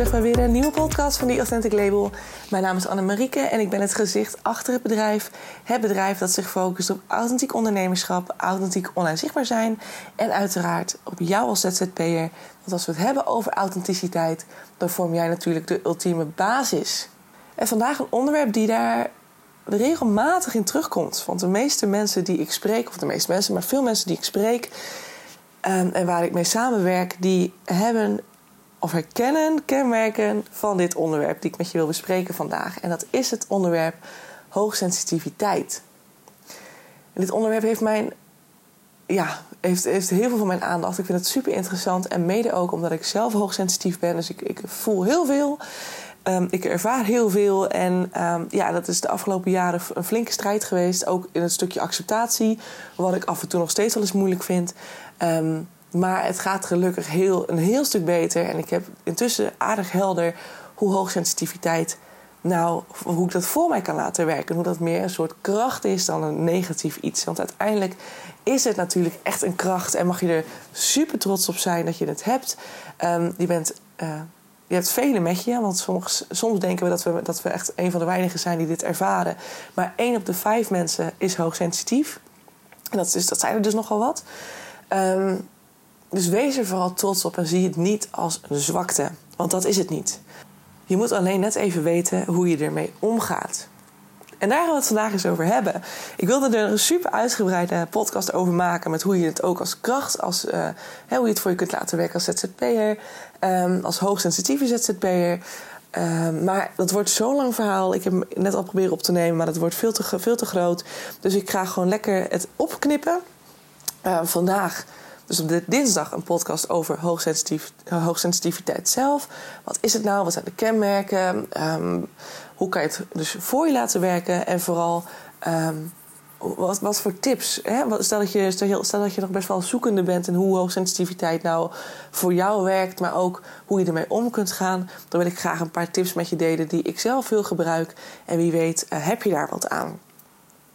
terug bij weer een nieuwe podcast van The Authentic Label. Mijn naam is Anne-Marieke en ik ben het gezicht achter het bedrijf. Het bedrijf dat zich focust op authentiek ondernemerschap, authentiek online zichtbaar zijn... en uiteraard op jou als ZZP'er. Want als we het hebben over authenticiteit, dan vorm jij natuurlijk de ultieme basis. En vandaag een onderwerp die daar regelmatig in terugkomt. Want de meeste mensen die ik spreek, of de meeste mensen, maar veel mensen die ik spreek... Ehm, en waar ik mee samenwerk, die hebben of herkennen kenmerken van dit onderwerp die ik met je wil bespreken vandaag. En dat is het onderwerp hoogsensitiviteit. En dit onderwerp heeft mijn ja, heeft, heeft heel veel van mijn aandacht. Ik vind het super interessant. En mede ook omdat ik zelf hoogsensitief ben. Dus ik, ik voel heel veel. Um, ik ervaar heel veel. En um, ja, dat is de afgelopen jaren een flinke strijd geweest. Ook in het stukje acceptatie. Wat ik af en toe nog steeds wel eens moeilijk vind. Um, maar het gaat gelukkig heel, een heel stuk beter. En ik heb intussen aardig helder hoe hoogsensitiviteit nou, hoe ik dat voor mij kan laten werken. Hoe dat meer een soort kracht is dan een negatief iets. Want uiteindelijk is het natuurlijk echt een kracht. En mag je er super trots op zijn dat je het hebt. Um, je, bent, uh, je hebt velen met je. Want soms, soms denken we dat, we dat we echt een van de weinigen zijn die dit ervaren. Maar één op de vijf mensen is hoogsensitief. En dat, is, dat zijn er dus nogal wat. Um, dus wees er vooral trots op en zie het niet als een zwakte. Want dat is het niet. Je moet alleen net even weten hoe je ermee omgaat. En daar gaan we het vandaag eens over hebben. Ik wilde er een super uitgebreide podcast over maken. Met hoe je het ook als kracht, als, uh, hoe je het voor je kunt laten werken als ZZP'er. Um, als hoogsensitieve ZZP'er. Um, maar dat wordt zo'n lang verhaal. Ik heb hem net al proberen op te nemen, maar dat wordt veel te, veel te groot. Dus ik ga gewoon lekker het opknippen. Uh, vandaag dus op dit dinsdag een podcast over hoogsensitiv hoogsensitiviteit zelf. Wat is het nou? Wat zijn de kenmerken? Um, hoe kan je het dus voor je laten werken? En vooral, um, wat, wat voor tips? Hè? Stel, dat je, stel dat je nog best wel zoekende bent in hoe hoogsensitiviteit nou voor jou werkt, maar ook hoe je ermee om kunt gaan. Dan wil ik graag een paar tips met je delen die ik zelf veel gebruik. En wie weet, uh, heb je daar wat aan?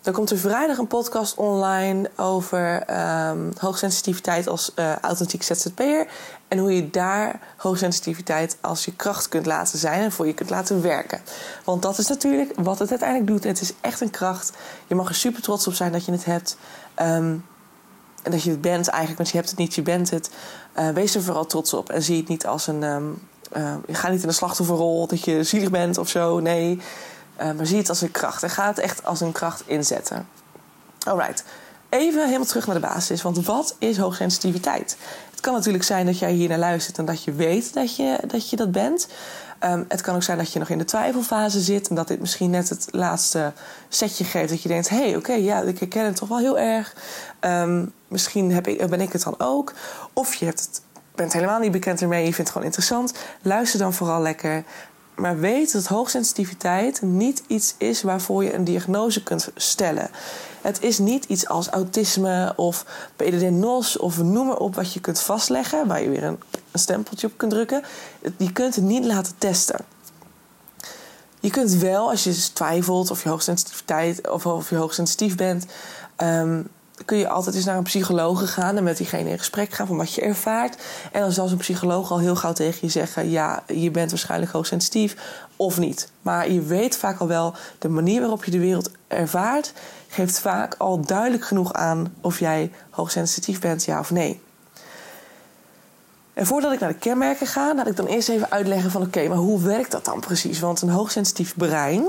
Er komt er vrijdag een podcast online over um, hoogsensitiviteit als uh, authentiek ZZP'er. En hoe je daar hoogsensitiviteit als je kracht kunt laten zijn en voor je kunt laten werken. Want dat is natuurlijk wat het uiteindelijk doet. Het is echt een kracht. Je mag er super trots op zijn dat je het hebt. Um, en dat je het bent eigenlijk, want je hebt het niet, je bent het. Uh, wees er vooral trots op en zie het niet als een. Um, uh, ga niet in de slachtofferrol dat je zielig bent of zo. Nee. Uh, maar zie het als een kracht en ga het echt als een kracht inzetten. Alright, even helemaal terug naar de basis. Want wat is hoogsensitiviteit? Het kan natuurlijk zijn dat jij hier naar luistert en dat je weet dat je dat, je dat bent. Um, het kan ook zijn dat je nog in de twijfelfase zit en dat dit misschien net het laatste setje geeft. Dat je denkt: hé, hey, oké, ja, ik herken het toch wel heel erg. Um, misschien heb ik, ben ik het dan ook. Of je bent helemaal niet bekend ermee, je vindt het gewoon interessant. Luister dan vooral lekker. Maar weet dat hoogsensitiviteit niet iets is waarvoor je een diagnose kunt stellen. Het is niet iets als autisme of PDD-NOS of noem maar op wat je kunt vastleggen, waar je weer een, stempeltje op kunt drukken. Je kunt het niet laten testen. Je kunt wel, als je twijfelt of je hoogsensitiviteit of, of je hoogsensitief bent, um, kun je altijd eens naar een psycholoog gaan en met diegene in gesprek gaan van wat je ervaart. En dan zal zo'n psycholoog al heel gauw tegen je zeggen: ja, je bent waarschijnlijk hoogsensitief of niet. Maar je weet vaak al wel, de manier waarop je de wereld ervaart, geeft vaak al duidelijk genoeg aan of jij hoogsensitief bent, ja of nee. En voordat ik naar de kenmerken ga, laat ik dan eerst even uitleggen van oké, maar hoe werkt dat dan precies? Want een hoogsensitief brein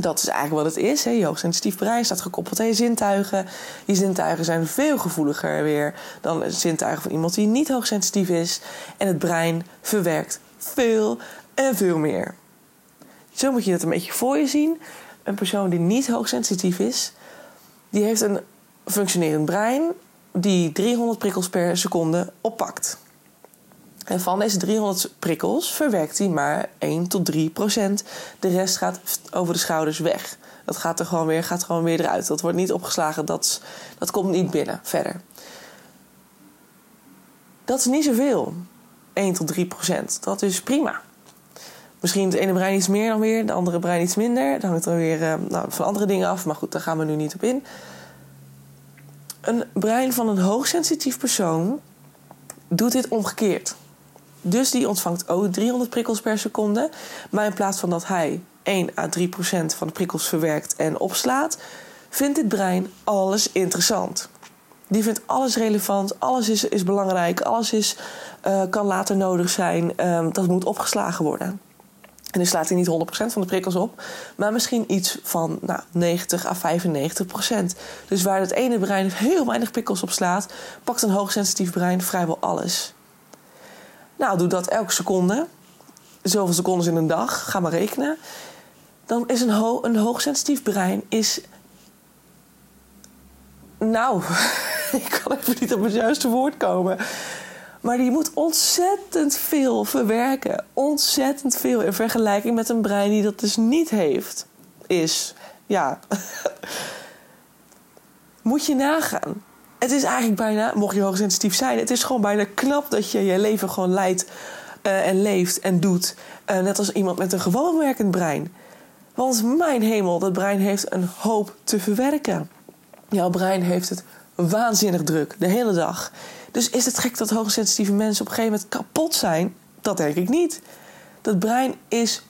dat is eigenlijk wat het is. Hè. Je hoogsensitief brein staat gekoppeld aan je zintuigen. Je zintuigen zijn veel gevoeliger weer dan de zintuigen van iemand die niet hoogsensitief is. En het brein verwerkt veel en veel meer. Zo moet je dat een beetje voor je zien. Een persoon die niet hoogsensitief is, die heeft een functionerend brein die 300 prikkels per seconde oppakt. En van deze 300 prikkels verwerkt hij maar 1 tot 3 procent. De rest gaat over de schouders weg. Dat gaat er gewoon weer, gaat gewoon weer eruit. Dat wordt niet opgeslagen, dat, dat komt niet binnen verder. Dat is niet zoveel. 1 tot 3 procent. Dat is prima. Misschien het ene brein iets meer dan weer, de andere brein iets minder. Dan hangt er weer uh, nou, van andere dingen af, maar goed, daar gaan we nu niet op in. Een brein van een hoogsensitief persoon doet dit omgekeerd Dus die ontvangt ook 300 prikkels per seconde. Maar in plaats van dat hij 1 à 3 procent van de prikkels verwerkt en opslaat, vindt dit brein alles interessant. Die vindt alles relevant, alles is, is belangrijk, alles is, uh, kan later nodig zijn. Um, dat moet opgeslagen worden. En dan slaat hij niet 100% van de prikkels op, maar misschien iets van nou, 90 à 95%. Dus waar het ene brein heel weinig prikkels op slaat, pakt een hoogsensitief brein vrijwel alles. Nou, doe dat elke seconde. Zoveel secondes in een dag, ga maar rekenen. Dan is een, ho een hoogsensitief brein is nou, ik kan even niet op het juiste woord komen. Maar die moet ontzettend veel verwerken. Ontzettend veel in vergelijking met een brein die dat dus niet heeft. Is. Ja. moet je nagaan. Het is eigenlijk bijna, mocht je hoogsensitief zijn, het is gewoon bijna knap dat je je leven gewoon leidt uh, en leeft en doet. Uh, net als iemand met een gewoon werkend brein. Want mijn hemel, dat brein heeft een hoop te verwerken. Jouw brein heeft het waanzinnig druk, de hele dag. Dus is het gek dat hoogsensitieve mensen op een gegeven moment kapot zijn? Dat denk ik niet. Dat brein is,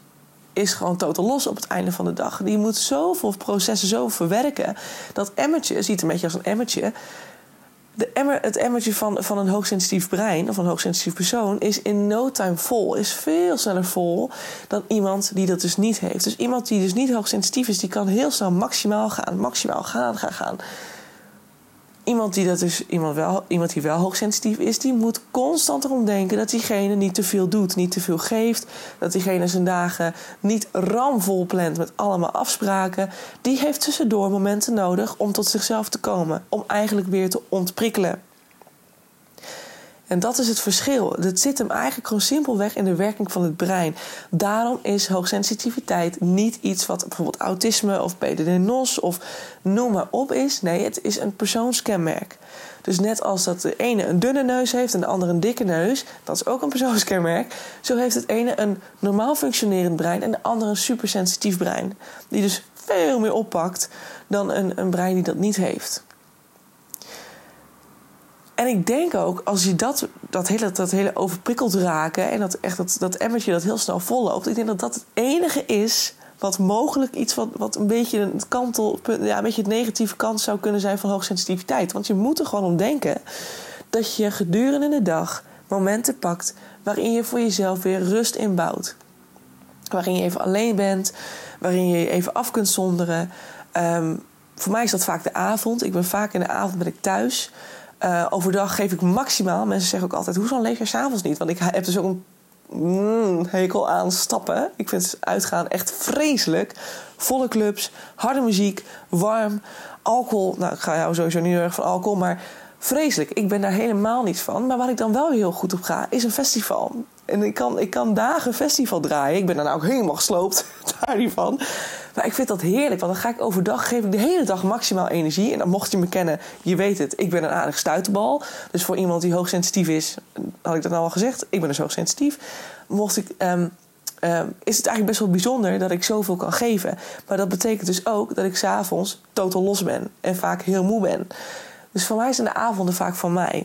is gewoon totaal los op het einde van de dag. Die moet zoveel processen zo verwerken. Dat emmertje, ziet een beetje als een emmertje. De het emmertje van, van een hoogsensitief brein of een hoogsensitief persoon is in no time vol. Is veel sneller vol dan iemand die dat dus niet heeft. Dus iemand die dus niet hoogsensitief is, die kan heel snel maximaal gaan, maximaal gaan, gaan, gaan. Iemand die dat dus iemand wel, iemand die wel hoogsensitief is, die moet constant erom denken dat diegene niet te veel doet, niet te veel geeft, dat diegene zijn dagen niet ramvol plant met allemaal afspraken. Die heeft tussendoor momenten nodig om tot zichzelf te komen, om eigenlijk weer te ontprikkelen. En dat is het verschil. Het zit hem eigenlijk gewoon simpelweg in de werking van het brein. Daarom is hoogsensitiviteit niet iets wat bijvoorbeeld autisme of PDD-NOS of noem maar op is. Nee, het is een persoonskenmerk. Dus net als dat de ene een dunne neus heeft en de andere een dikke neus, dat is ook een persoonskenmerk. Zo heeft het ene een normaal functionerend brein en de andere een supersensitief brein. Die dus veel meer oppakt dan een, een brein die dat niet heeft. En ik denk ook, als je dat, dat, hele, dat hele overprikkeld raken... en dat, echt dat, dat emmertje dat heel snel volloopt... ik denk dat dat het enige is wat mogelijk iets wat, wat een beetje een kantelpunt... ja, een beetje het negatieve kant zou kunnen zijn van hoogsensitiviteit. Want je moet er gewoon om denken dat je gedurende de dag momenten pakt... waarin je voor jezelf weer rust inbouwt. Waarin je even alleen bent, waarin je je even af kunt zonderen... Um, voor mij is dat vaak de avond. Ik ben vaak in de avond ben ik thuis... Uh, overdag geef ik maximaal. Mensen zeggen ook altijd: hoezo leef je s'avonds niet? Want ik heb dus ook een mm, hekel aan stappen. Ik vind uitgaan echt vreselijk. Volle clubs, harde muziek, warm, alcohol. Nou, ik ga jou sowieso niet heel erg van alcohol, maar vreselijk. Ik ben daar helemaal niet van. Maar waar ik dan wel heel goed op ga, is een festival. En ik kan, ik kan dagen festival draaien. Ik ben dan ook helemaal gesloopt daar niet van. Maar ik vind dat heerlijk, want dan ga ik overdag, geef ik de hele dag maximaal energie. En dan mocht je me kennen, je weet het, ik ben een aardig stuiterbal. Dus voor iemand die hoogsensitief is, had ik dat nou al gezegd, ik ben dus hoogsensitief. Mocht ik... Um, is het eigenlijk best wel bijzonder dat ik zoveel kan geven. Maar dat betekent dus ook dat ik s'avonds totaal los ben en vaak heel moe ben. Dus voor mij zijn de avonden vaak van mij.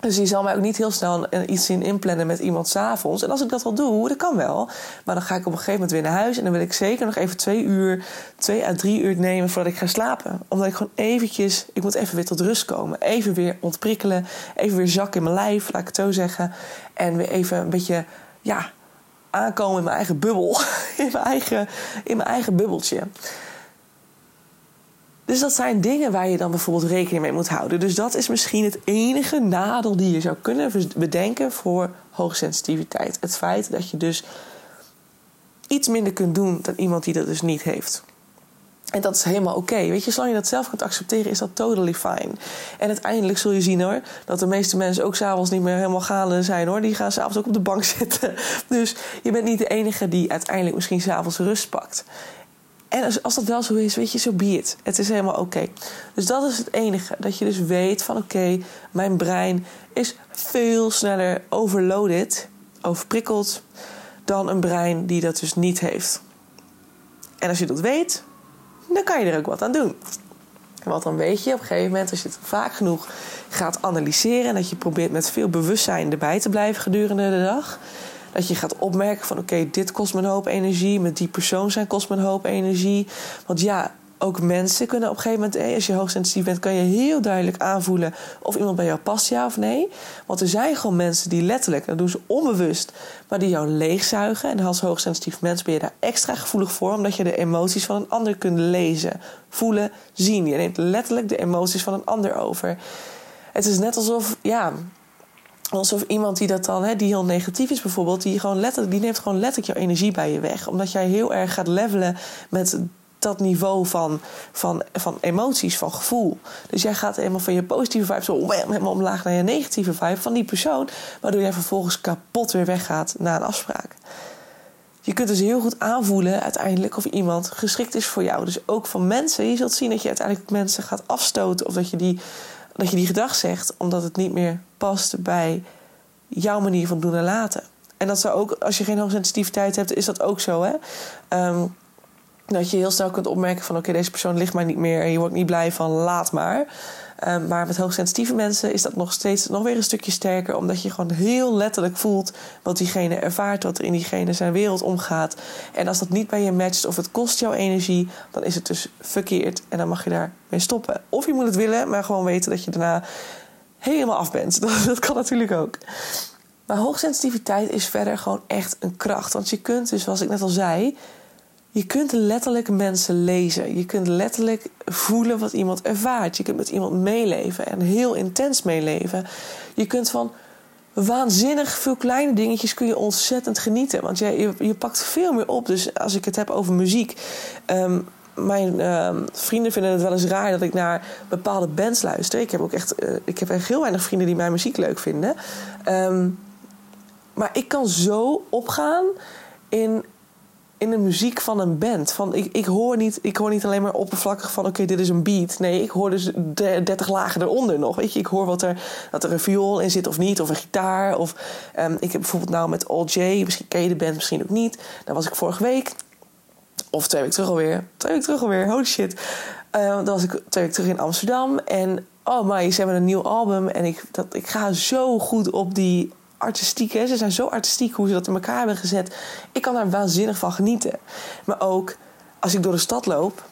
Dus je zal mij ook niet heel snel iets in inplannen met iemand s'avonds. En als ik dat wel doe, dat kan wel. Maar dan ga ik op een gegeven moment weer naar huis. En dan wil ik zeker nog even twee uur, twee à drie uur nemen voordat ik ga slapen. Omdat ik gewoon eventjes, ik moet even weer tot rust komen. Even weer ontprikkelen. Even weer zakken in mijn lijf, laat ik het zo zeggen. En weer even een beetje, ja, aankomen in mijn eigen bubbel. In mijn eigen, in mijn eigen bubbeltje. Dus dat zijn dingen waar je dan bijvoorbeeld rekening mee moet houden. Dus dat is misschien het enige nadeel die je zou kunnen bedenken voor hoogsensitiviteit. Het feit dat je dus iets minder kunt doen dan iemand die dat dus niet heeft. En dat is helemaal oké. Weet je, zolang je dat zelf kunt accepteren, is dat totally fine. En uiteindelijk zul je zien hoor, dat de meeste mensen ook s'avonds niet meer helemaal gaande zijn hoor. Die gaan s'avonds ook op de bank zitten. Dus je bent niet de enige die uiteindelijk misschien s'avonds rust pakt. En als, dat wel zo is, weet je, zo so be it. Het is helemaal oké. Dus dat is het enige. Dat je dus weet van oké, mijn brein is veel sneller overloaded, overprikkeld, dan een brein die dat dus niet heeft. En als je dat weet, dan kan je er ook wat aan doen. Want dan weet je op een gegeven moment, als je het vaak genoeg gaat analyseren en dat je probeert met veel bewustzijn erbij te blijven gedurende de dag, dat je gaat opmerken van oké, dit kost me een hoop energie, met die persoon zijn kost me een hoop energie. Want ja, ook mensen kunnen op een gegeven moment, als je hoogsensitief bent, kan je heel duidelijk aanvoelen of iemand bij jou past, ja of nee. Want er zijn gewoon mensen die letterlijk, dat doen ze onbewust, maar die jou leegzuigen. En als hoogsensitief mens ben je daar extra gevoelig voor, omdat je de emoties van een ander kunt lezen, voelen, zien. Je neemt letterlijk de emoties van een ander over. Het is net alsof, ja, alsof iemand die dat dan, hè, die heel negatief is bijvoorbeeld, die, gewoon letterlijk, die neemt gewoon letterlijk jouw energie bij je weg. Omdat jij heel erg gaat levelen met dat niveau van, van, van emoties, van gevoel. Dus jij gaat helemaal van je positieve vibe zo helemaal omlaag naar je negatieve vibe van die persoon, waardoor jij vervolgens kapot weer weggaat na een afspraak. Je kunt dus heel goed aanvoelen uiteindelijk of iemand geschikt is voor jou. Dus ook van mensen. Je zult zien dat je uiteindelijk mensen gaat afstoten of dat je die, dat je die gedag zegt omdat het niet meer past bij jouw manier van doen en laten. En dat zou ook, als je geen hoogsensitiviteit hebt, is dat ook zo. Hè? Ehm, dat je heel snel kunt opmerken van oké, deze persoon ligt mij niet meer en je wordt niet blij van laat maar. Um, maar met hoogsensitieve mensen is dat nog steeds nog weer een stukje sterker, omdat je gewoon heel letterlijk voelt wat diegene ervaart, wat er in diegene zijn wereld omgaat. En als dat niet bij je matcht of het kost jouw energie, dan is het dus verkeerd en dan mag je daarmee stoppen. Of je moet het willen, maar gewoon weten dat je daarna helemaal af bent. Dat, dat kan natuurlijk ook. Maar hoogsensitiviteit is verder gewoon echt een kracht. Want je kunt dus, zoals ik net al zei, je kunt letterlijk mensen lezen. Je kunt letterlijk voelen wat iemand ervaart. Je kunt met iemand meeleven en heel intens meeleven. Je kunt van waanzinnig veel kleine dingetjes kun je ontzettend genieten. Want je, je, je pakt veel meer op. Dus als ik het heb over muziek. Um, mijn um, vrienden vinden het wel eens raar dat ik naar bepaalde bands luister. Ik heb ook echt, uh, ik heb echt heel weinig vrienden die mijn muziek leuk vinden. Um, maar ik kan zo opgaan in in de muziek van een band. Van, ik, ik, hoor niet, ik hoor niet alleen maar oppervlakkig van... oké, dit is een beat. Nee, ik hoor dus 30 lagen eronder nog. Weet je, ik hoor wat er, dat er een viool in zit of niet. Of een gitaar. Of, um, ik heb bijvoorbeeld nou met All J... misschien ken je de band, misschien ook niet. Daar was ik vorige week. Of twee weken terug alweer. Twee weken terug alweer, holy shit. Uh, dan was ik twee weken terug in Amsterdam. En oh my, ze hebben een nieuw album. En ik, dat, ik ga zo goed op die artistiek. Hè? Ze zijn zo artistiek hoe ze dat in elkaar hebben gezet. Ik kan daar waanzinnig van genieten. Maar ook als ik door de stad loop.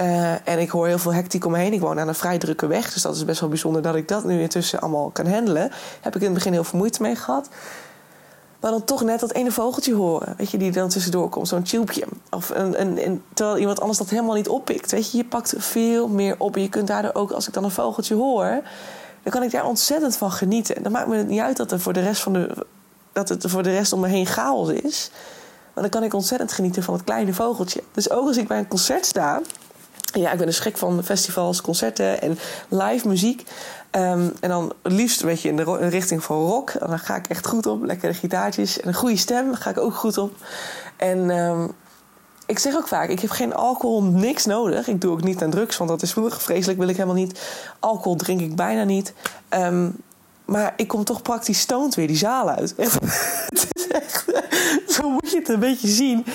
Uh, en ik hoor heel veel hectiek om me heen. Ik woon aan een vrij drukke weg. Dus dat is best wel bijzonder dat ik dat nu intussen allemaal kan handelen. Heb ik in het begin heel veel moeite mee gehad. Maar dan toch net dat ene vogeltje horen. Weet je, die dan tussendoor komt. Zo'n tubje. Of een, een, een, terwijl iemand anders dat helemaal niet oppikt. Weet je, je pakt veel meer op. En je kunt daardoor ook, als ik dan een vogeltje hoor dan kan ik daar ontzettend van genieten. Dan maakt me het niet uit dat er voor de rest van de dat het voor de rest om me heen chaos is. Maar dan kan ik ontzettend genieten van het kleine vogeltje. Dus ook als ik bij een concert sta. Ja, ik ben dus gek van festivals, concerten en live muziek. Um, en dan liefst een beetje in de richting van rock. En dan ga ik echt goed op. Lekkere gitaartjes en een goede stem. ga ik ook goed op. En um, ik zeg ook vaak, ik heb geen alcohol, niks nodig. Ik doe ook niet aan drugs, want dat is vreselijk, wil ik helemaal niet. Alcohol drink ik bijna niet. Um, maar ik kom toch praktisch stoned weer die zaal uit. het is echt, zo moet je het een beetje zien.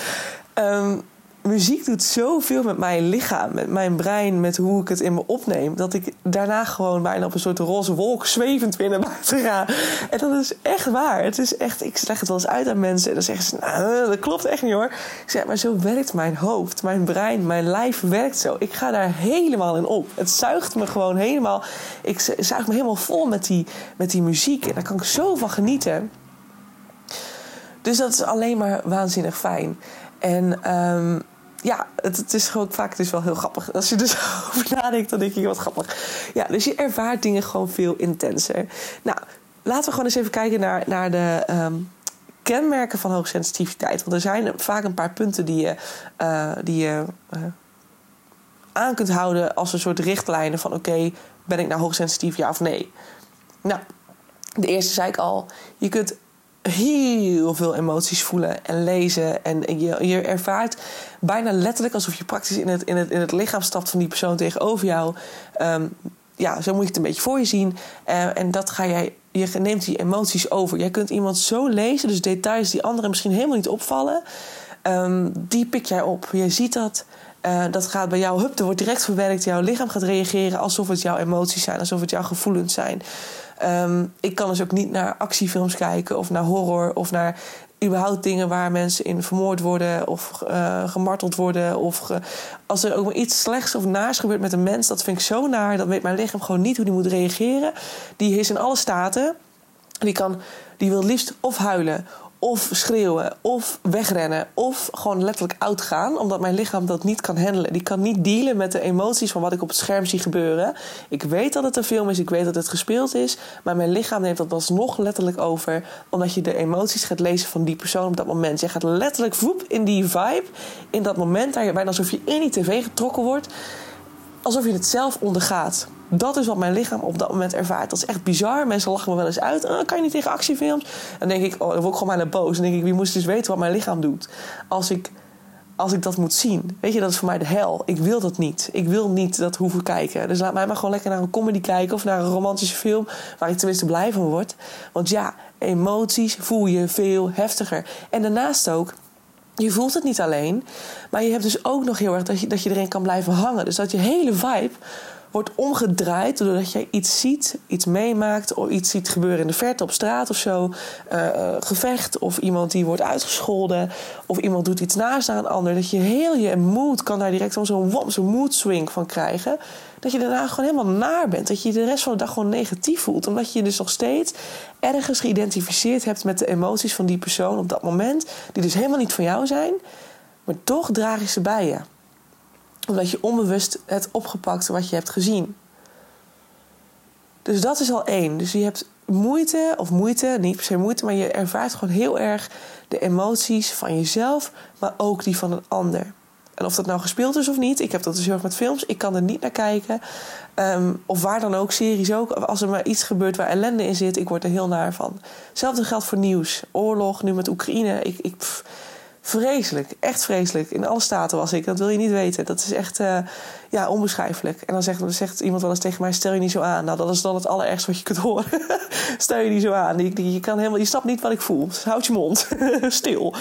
Um, muziek doet zoveel met mijn lichaam, met mijn brein, met hoe ik het in me opneem. Dat ik daarna gewoon bijna op een soort roze wolk zwevend weer naar buiten ga. En dat is echt waar. Het is echt, ik leg het wel eens uit aan mensen en dan zeggen ze: Nou, dat klopt echt niet hoor. Ik zeg, maar zo werkt mijn hoofd, mijn brein, mijn lijf werkt zo. Ik ga daar helemaal in op. Het zuigt me gewoon helemaal. Ik zuig me helemaal vol met die, met die muziek. En daar kan ik zo van genieten. Dus dat is alleen maar waanzinnig fijn. En um, ja, het, het, is gewoon vaak dus wel heel grappig. Als je dus over nadenkt, dan denk je wat grappig. Ja, dus je ervaart dingen gewoon veel intenser. Nou, laten we gewoon eens even kijken naar, naar de um, kenmerken van hoogsensitiviteit. Want er zijn vaak een paar punten die je, uh, die je uh, aan kunt houden als een soort richtlijnen van: oké, ben ik nou hoogsensitief, ja of nee? Nou, de eerste zei ik al. Je kunt heel veel emoties voelen en lezen. En je, je ervaart bijna letterlijk alsof je praktisch in het, in het, in het lichaam stapt van die persoon tegenover jou. Um, ja, zo moet je het een beetje voor je zien. Uh, en dat ga jij, je neemt die emoties over. Jij kunt iemand zo lezen, dus details die anderen misschien helemaal niet opvallen, um, die pik jij op. Je ziet dat. Uh, dat gaat bij jou, hup, er wordt direct verwerkt. Jouw lichaam gaat reageren alsof het jouw emoties zijn, alsof het jouw gevoelens zijn. Um, ik kan dus ook niet naar actiefilms kijken of naar horror of naar überhaupt dingen waar mensen in vermoord worden of uh, gemarteld worden. Of als er ook maar iets slechts of naars gebeurt met een mens, dat vind ik zo naar. Dat weet mijn lichaam gewoon niet hoe die moet reageren. Die is in alle staten. Die, kan, die wil liefst of huilen of schreeuwen, of wegrennen, of gewoon letterlijk uitgaan, omdat mijn lichaam dat niet kan handelen. Die kan niet dealen met de emoties van wat ik op het scherm zie gebeuren. Ik weet dat het een film is, ik weet dat het gespeeld is, maar mijn lichaam neemt dat alsnog letterlijk over, omdat je de emoties gaat lezen van die persoon op dat moment. Je gaat letterlijk voep in die vibe, in dat moment, daar bijna alsof je in die tv getrokken wordt, alsof je het zelf ondergaat. Dat is wat mijn lichaam op dat moment ervaart. Dat is echt bizar. Mensen lachen me wel eens uit. Oh, kan je niet tegen actiefilms? Dan denk ik, oh, dan word ik gewoon bijna boos. Dan denk ik, wie moest dus weten wat mijn lichaam doet? Als ik, als ik dat moet zien. Weet je, dat is voor mij de hel. Ik wil dat niet. Ik wil niet dat hoeven kijken. Dus laat mij maar gewoon lekker naar een comedy kijken... of naar een romantische film waar ik tenminste blij van word. Want ja, emoties voel je veel heftiger. En daarnaast ook je voelt het niet alleen, maar je hebt dus ook nog heel erg dat je, dat je erin kan blijven hangen. Dus dat je hele vibe wordt omgedraaid doordat jij iets ziet, iets meemaakt, of iets ziet gebeuren in de verte op straat of zo. Uh, gevecht of iemand die wordt uitgescholden of iemand doet iets naast aan een ander. Dat je heel je moed kan daar direct zo'n zo'n mood swing van krijgen. Dat je daarna gewoon helemaal naar bent. Dat je de rest van de dag gewoon negatief voelt. Omdat je je dus nog steeds ergens geïdentificeerd hebt met de emoties van die persoon op dat moment. Die dus helemaal niet van jou zijn. Maar toch draag je ze bij je omdat je onbewust het opgepakt wat je hebt gezien. Dus dat is al één. Dus je hebt moeite, of moeite, niet per se moeite, maar je ervaart gewoon heel erg de emoties van jezelf, maar ook die van een ander. En of dat nou gespeeld is of niet, ik heb dat dus heel erg met films, ik kan er niet naar kijken. Ehm, of waar dan ook, series ook. Als er maar iets gebeurt waar ellende in zit, ik word er heel naar van. Hetzelfde geldt voor nieuws. Oorlog, nu met Oekraïne. Ik, ik, Vreselijk, echt vreselijk. In alle staten was ik, dat wil je niet weten. Dat is echt uh, ja, onbeschrijfelijk. En dan zegt, dan zegt iemand wel eens tegen mij: stel je niet zo aan. Nou, dat is dan het allerergste wat je kunt horen. stel je niet zo aan. Je, je, kan helemaal, je snapt niet wat ik voel. Dus houd je mond. Stil.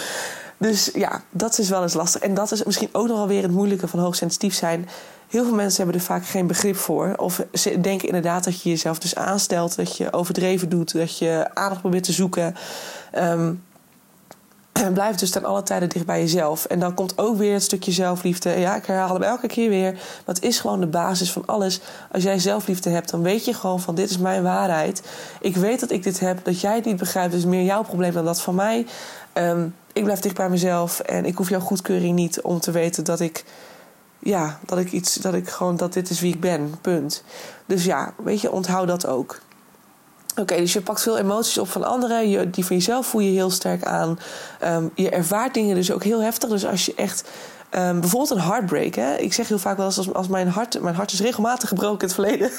Dus ja, dat is wel eens lastig. En dat is misschien ook nog wel weer het moeilijke van hoogsensitief zijn. Heel veel mensen hebben er vaak geen begrip voor. Of ze denken inderdaad dat je jezelf dus aanstelt. Dat je overdreven doet. Dat je aandacht probeert te zoeken. Um, en blijf dus ten alle tijden dicht bij jezelf. En dan komt ook weer het stukje zelfliefde. Ja, ik herhaal hem elke keer weer. Het is gewoon de basis van alles. Als jij zelfliefde hebt, dan weet je gewoon van dit is mijn waarheid. Ik weet dat ik dit heb, dat jij het niet begrijpt. Is meer jouw probleem dan dat van mij. Um, ik blijf dicht bij mezelf. En ik hoef jouw goedkeuring niet om te weten dat ik... Ja, dat ik iets, dat ik gewoon, dat dit is wie ik ben. Punt. Dus ja, weet je, onthoud dat ook. Oké, dus je pakt veel emoties op van anderen. Je, die van jezelf voel je heel sterk aan. Um, je ervaart dingen dus ook heel heftig. Dus als je echt Um, bijvoorbeeld een heartbreak. Hè? Ik zeg heel vaak wel eens als, als mijn hart... Mijn hart is regelmatig gebroken in het verleden.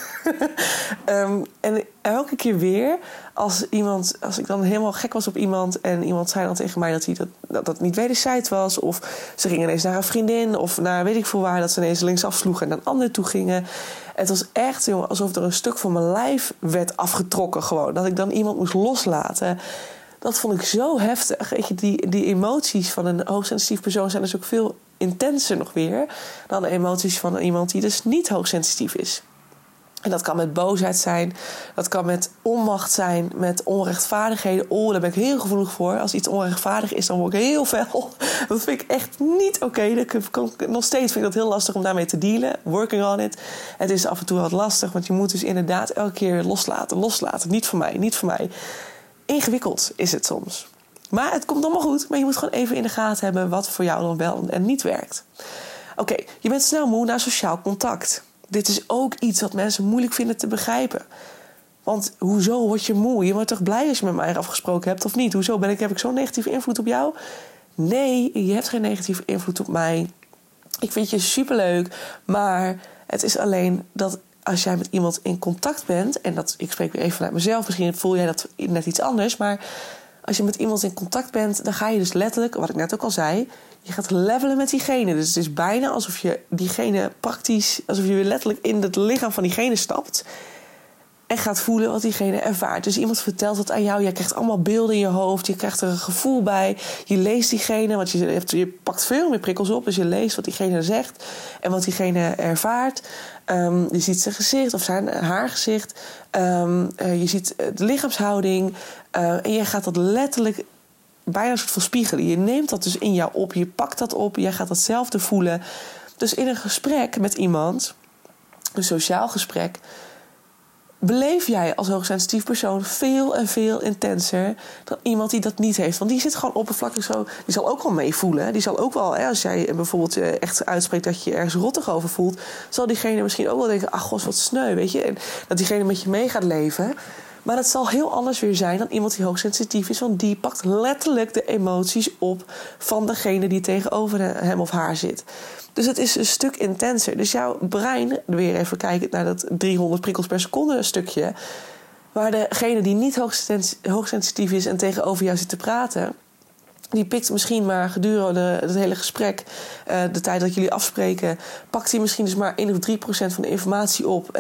um, en elke keer weer als iemand... Als ik dan helemaal gek was op iemand... en iemand zei dan tegen mij dat hij dat, dat, niet wederzijds was... of ze gingen ineens naar een vriendin... of naar weet ik veel waar... dat ze ineens linksaf sloegen en naar een ander toe gingen. Het was echt jongen, alsof er een stuk van mijn lijf werd afgetrokken gewoon. Dat ik dan iemand moest loslaten... Dat vond ik zo heftig. Weet je, die, die emoties van een hoogsensitief persoon zijn dus ook veel intenser nog weer dan de emoties van iemand die dus niet hoogsensitief is. En dat kan met boosheid zijn, dat kan met onmacht zijn, met onrechtvaardigheden. Oh, daar ben ik heel gevoelig voor. Als iets onrechtvaardig is, dan word ik heel fel. Dat vind ik echt niet oké. Nog steeds vind ik dat heel lastig om daarmee te dealen. Working on it. Het is af en toe wat lastig, want je moet dus inderdaad elke keer loslaten. Loslaten. Niet voor mij, niet voor mij. Ingewikkeld is het soms. Maar het komt allemaal goed. Maar je moet gewoon even in de gaten hebben wat voor jou dan wel en niet werkt. Oké, je bent snel moe naar sociaal contact. Dit is ook iets wat mensen moeilijk vinden te begrijpen. Want hoezo word je moe? Je wordt toch blij als je met mij afgesproken hebt of niet? Hoezo ben ik, heb ik zo'n negatieve invloed op jou? Nee, je hebt geen negatieve invloed op mij. Ik vind je superleuk. Maar het is alleen dat als jij met iemand in contact bent, en dat, ik spreek weer even vanuit mezelf, misschien voel jij dat net iets anders, maar als je met iemand in contact bent, dan ga je dus letterlijk, wat ik net ook al zei, je gaat levelen met diegene. Dus het is bijna alsof je diegene praktisch, alsof je weer letterlijk in het lichaam van diegene stapt. En gaat voelen wat diegene ervaart. Dus iemand vertelt het aan jou. Je krijgt allemaal beelden in je hoofd. Je krijgt er een gevoel bij. Je leest diegene. Want je, pakt veel meer prikkels op. Dus je leest wat diegene zegt. En wat diegene ervaart. Ehm, je ziet zijn gezicht of zijn haar gezicht. Ehm, eh, je ziet de lichaamshouding. Uh, en je gaat dat letterlijk bijna een soort van spiegelen. Je neemt dat dus in jou op. Je pakt dat op. Jij gaat datzelfde voelen. Dus in een gesprek met iemand, een sociaal gesprek, beleef jij als hoogsensitief persoon veel en veel intenser dan iemand die dat niet heeft. Want die zit gewoon oppervlakkig zo. Die zal ook wel meevoelen. Die zal ook wel, hè, als jij bijvoorbeeld eh, echt uitspreekt dat je je ergens rottig over voelt, zal diegene misschien ook wel denken: ach, god, wat sneu, weet je. En dat diegene met je mee gaat leven. Maar dat zal heel anders weer zijn dan iemand die hoogsensitief is. Want die pakt letterlijk de emoties op van degene die tegenover hem of haar zit. Dus het is een stuk intenser. Dus jouw brein, weer even kijken naar dat 300 prikkels per seconde stukje. Waar degene die niet hoogsensitief is en tegenover jou zit te praten. Die pikt misschien maar gedurende het hele gesprek, eh, de tijd dat jullie afspreken, pakt hij misschien dus maar 1 of 3 procent van de informatie op.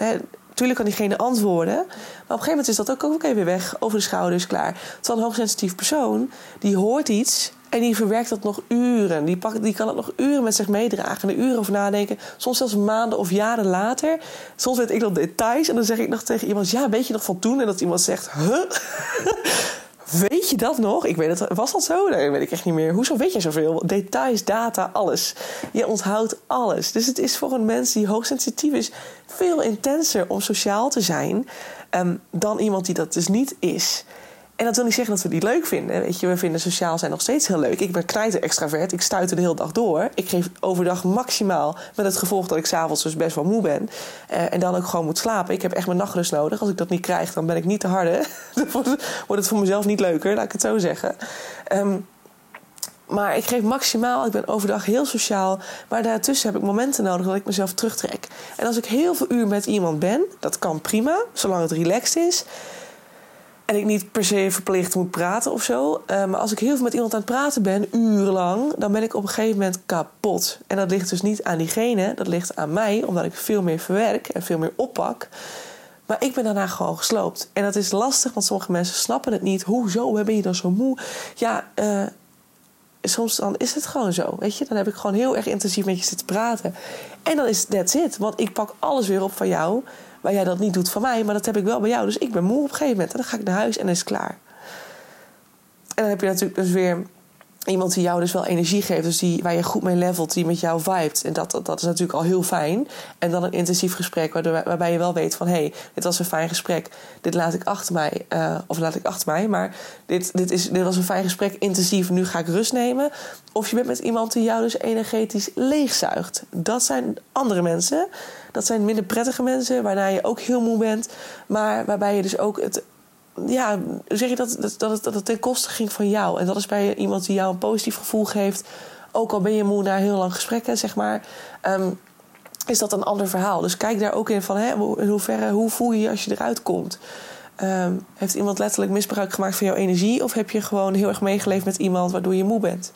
Tuurlijk kan diegene antwoorden. Maar op een gegeven moment is dat ook oké weer weg. Over de schouders, klaar. Terwijl een hoogsensitief persoon, die hoort iets... En die verwerkt dat nog uren. Die, pakt, die kan het nog uren met zich meedragen. En er uren over nadenken. Soms zelfs maanden of jaren later. Soms weet ik nog details. En dan zeg ik nog tegen iemand: Ja, weet je nog van toen? En dat iemand zegt: Huh? Weet je dat nog? Ik weet het, was dat zo? Nee, weet ik echt niet meer. Hoezo weet je zoveel? Details, data, alles. Je onthoudt alles. Dus het is voor een mens die hoogsensitief is veel intenser om sociaal te zijn um, dan iemand die dat dus niet is. En dat wil niet zeggen dat we die leuk vinden. Weet je, we vinden sociaal zijn nog steeds heel leuk. Ik ben knijter extravert. Ik stuit er de hele dag door. Ik geef overdag maximaal. Met het gevolg dat ik s'avonds dus best wel moe ben. Uh, en dan ook gewoon moet slapen. Ik heb echt mijn nachtrust nodig. Als ik dat niet krijg, dan ben ik niet te harde. dan wordt het voor mezelf niet leuker, laat ik het zo zeggen. Um, maar ik geef maximaal. Ik ben overdag heel sociaal. Maar daartussen heb ik momenten nodig dat ik mezelf terugtrek. En als ik heel veel uur met iemand ben, dat kan prima, zolang het relaxed is. En ik niet per se verplicht moet praten of zo. Uh, maar als ik heel veel met iemand aan het praten ben, urenlang, dan ben ik op een gegeven moment kapot. En dat ligt dus niet aan diegene, dat ligt aan mij, omdat ik veel meer verwerk en veel meer oppak. Maar ik ben daarna gewoon gesloopt. En dat is lastig, want sommige mensen snappen het niet. Hoezo ben je dan zo moe? Ja, uh, soms dan is het gewoon zo. Weet je, dan heb ik gewoon heel erg intensief met je zitten praten. En dan is that's it. Want ik pak alles weer op van jou. Waar jij dat niet doet van mij, maar dat heb ik wel bij jou. Dus ik ben moe op een gegeven moment. En dan ga ik naar huis en dan is het klaar. En dan heb je natuurlijk dus weer iemand die jou dus wel energie geeft. Dus die, waar je goed mee levelt, die met jou vibet. En dat, dat, is natuurlijk al heel fijn. En dan een intensief gesprek waarbij je wel weet van... hé, hey, dit was een fijn gesprek. Dit laat ik achter mij. Uh, of laat ik achter mij. Maar dit, dit, is, dit was een fijn gesprek, intensief. Nu ga ik rust nemen. Of je bent met iemand die jou dus energetisch leegzuigt. Dat zijn andere mensen. Dat zijn minder prettige mensen, waarna je ook heel moe bent. Maar waarbij je dus ook het ja, zeg je dat, dat, dat, het, dat ten koste ging van jou. En dat is bij iemand die jou een positief gevoel geeft. Ook al ben je moe na heel lang gesprekken, zeg maar. Um, is dat een ander verhaal. Dus kijk daar ook in van hè, in hoeverre, hoe voel je je als je eruit komt. Um, heeft iemand letterlijk misbruik gemaakt van jouw energie? Of heb je gewoon heel erg meegeleefd met iemand waardoor je moe bent?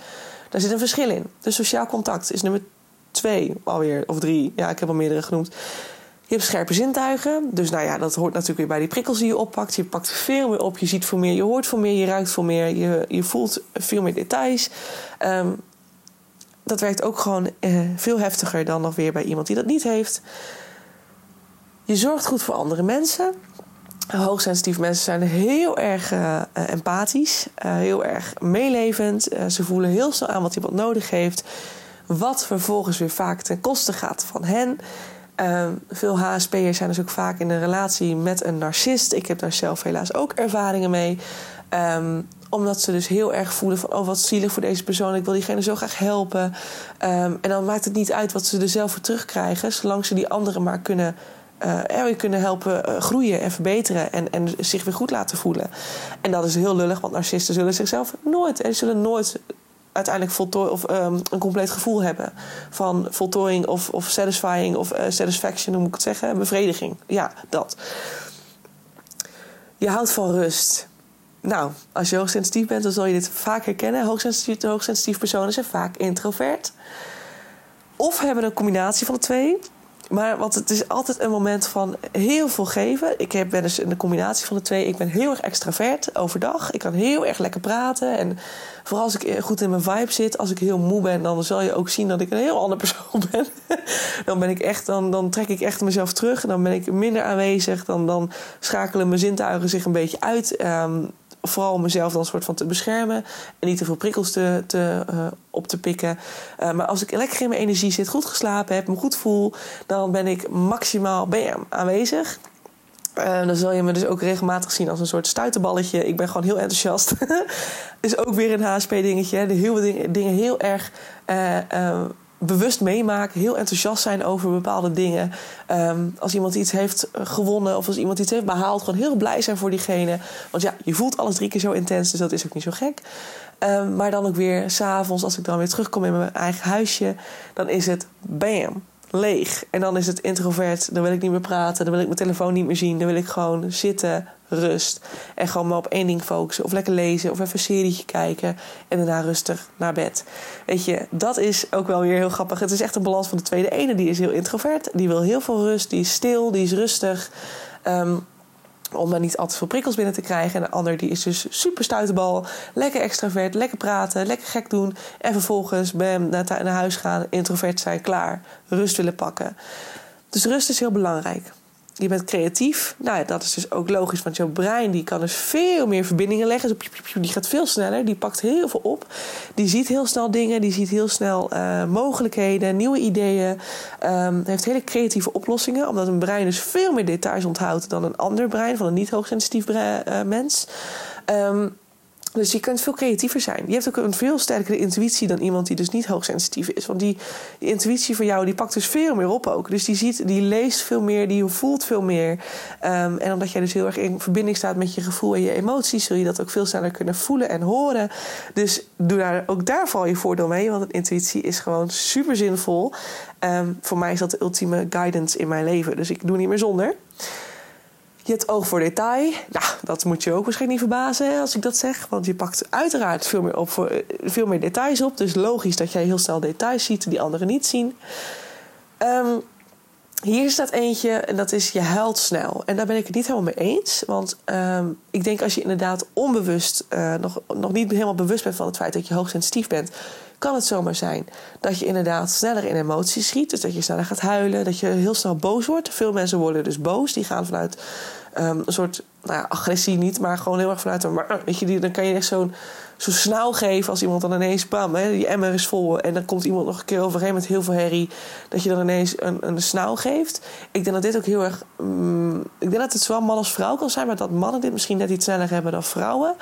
Daar zit een verschil in. Dus sociaal contact is nummer twee alweer, of drie. Ja, ik heb al meerdere genoemd. Je hebt scherpe zintuigen. Dus nou ja, dat hoort natuurlijk weer bij die prikkels die je oppakt. Je pakt veel meer op. Je ziet veel meer, je hoort veel meer, je ruikt veel meer. Je, je voelt veel meer details. Um, dat werkt ook gewoon uh, veel heftiger dan nog weer bij iemand die dat niet heeft. Je zorgt goed voor andere mensen. Hoogsensitieve mensen zijn heel erg uh, empathisch, uh, heel erg meelevend. ze voelen heel snel aan wat iemand nodig heeft. Wat vervolgens weer vaak ten koste gaat van hen. Uh, veel HSP'ers zijn dus ook vaak in een relatie met een narcist. Ik heb daar zelf helaas ook ervaringen mee. Um, omdat ze dus heel erg voelen van... oh, wat zielig voor deze persoon. Ik wil diegene zo graag helpen. Um, en dan maakt het niet uit wat ze er zelf voor terugkrijgen... zolang ze die anderen maar kunnen, uh, kunnen helpen uh, groeien en verbeteren... En, en zich weer goed laten voelen. En dat is heel lullig, want narcisten zullen zichzelf nooit... en zullen nooit uiteindelijk voltooi, of, um, een compleet gevoel hebben van voltooiing of, of satisfying of uh, satisfaction, hoe moet ik het zeggen? Bevrediging. Ja, dat. Je houdt van rust. Nou, als je hoogsensitief bent, dan zul je dit vaak herkennen. Hoogsensitief, hoogsensitief personen zijn vaak introvert. Of hebben een combinatie van de twee. Maar want het is altijd een moment van heel veel geven. Ik heb, dus in de combinatie van de twee. Ik ben heel erg extravert overdag. Ik kan heel erg lekker praten. En vooral als ik goed in mijn vibe zit. Als ik heel moe ben, dan zal je ook zien dat ik een heel ander persoon ben. dan ben ik echt, dan, dan trek ik echt mezelf terug. Dan ben ik minder aanwezig. Dan, dan schakelen mijn zintuigen zich een beetje uit. Ehm, vooral om mezelf dan soort van te beschermen. En niet te veel prikkels te, uh, op te pikken. Uh, maar als ik lekker in mijn energie zit, goed geslapen heb, me goed voel, dan ben ik maximaal bam, aanwezig. Uh, dan zal je me dus ook regelmatig zien als een soort stuiterballetje. Ik ben gewoon heel enthousiast. is ook weer een HSP-dingetje. Heel dingen, dingen heel erg bewust meemaken, heel enthousiast zijn over bepaalde dingen. Um, als iemand iets heeft gewonnen of als iemand iets heeft behaald, gewoon heel blij zijn voor diegene. Want ja, je voelt alles drie keer zo intens, dus dat is ook niet zo gek. Um, maar dan ook weer s'avonds, als ik dan weer terugkom in mijn eigen huisje, dan is het bam, leeg. En dan is het introvert, dan wil ik niet meer praten, dan wil ik mijn telefoon niet meer zien, dan wil ik gewoon zitten, rust. En gewoon maar op één ding focussen. Of lekker lezen of even een serietje kijken. En daarna rustig naar bed. Weet je, dat is ook wel weer heel grappig. Het is echt een balans van de tweede. De ene die is heel introvert. Die wil heel veel rust. Die is stil. Die is rustig. Um, om dan niet al te veel prikkels binnen te krijgen. En de ander die is dus super stuitenbal. Lekker extravert, lekker praten, lekker gek doen. En vervolgens bam, naar, naar huis gaan, introvert zijn, klaar. Rust willen pakken. Dus rust is heel belangrijk je bent creatief. Nou ja, dat is dus ook logisch, want jouw brein die kan dus veel meer verbindingen leggen. Die gaat veel sneller, die pakt heel veel op. Die ziet heel snel dingen, die ziet heel snel uh, mogelijkheden, nieuwe ideeën. Um, heeft hele creatieve oplossingen, omdat een brein dus veel meer details onthoudt dan een ander brein van een niet hoogsensitief uh, mens. Um, dus je kunt veel creatiever zijn. Je hebt ook een veel sterkere intuïtie dan iemand die dus niet hoogsensitief is. Want die, intuïtie van jou die pakt dus veel meer op ook. Dus die, ziet, die leest veel meer, die voelt veel meer. Um, en omdat jij dus heel erg in verbinding staat met je gevoel en je emoties, zul je dat ook veel sneller kunnen voelen en horen. Dus doe daar, ook daar val je voordeel mee. Want een intuïtie is gewoon super zinvol. Um, voor mij is dat de ultieme guidance in mijn leven. Dus ik doe niet meer zonder. Je hebt oog voor detail. Nou, dat moet je ook waarschijnlijk niet verbazen als ik dat zeg. Want je pakt uiteraard veel meer, op voor, eh, veel meer details op. Dus logisch dat jij heel snel details ziet die anderen niet zien. Um, hier staat eentje en dat is je huilt snel. En daar ben ik het niet helemaal mee eens. Want um, ik denk als je inderdaad onbewust, uh, nog, nog niet helemaal bewust bent van het feit dat je hoogsensitief bent, kan het zomaar zijn dat je inderdaad sneller in emoties schiet. Dus dat je sneller gaat huilen, dat je heel snel boos wordt. Veel mensen worden dus boos. Die gaan vanuit um, een soort nou ja, agressie niet, maar gewoon heel erg vanuit een. Maar, weet je, dan kan je echt zo'n zo snauw geven als iemand dan ineens bam, hè, die emmer is vol en dan komt iemand nog een keer overheen met heel veel herrie, dat je dan ineens een, een snauw geeft. Ik denk dat dit ook heel erg. Um, ik denk dat het zowel man als vrouw kan zijn, maar dat mannen dit misschien net iets sneller hebben dan vrouwen.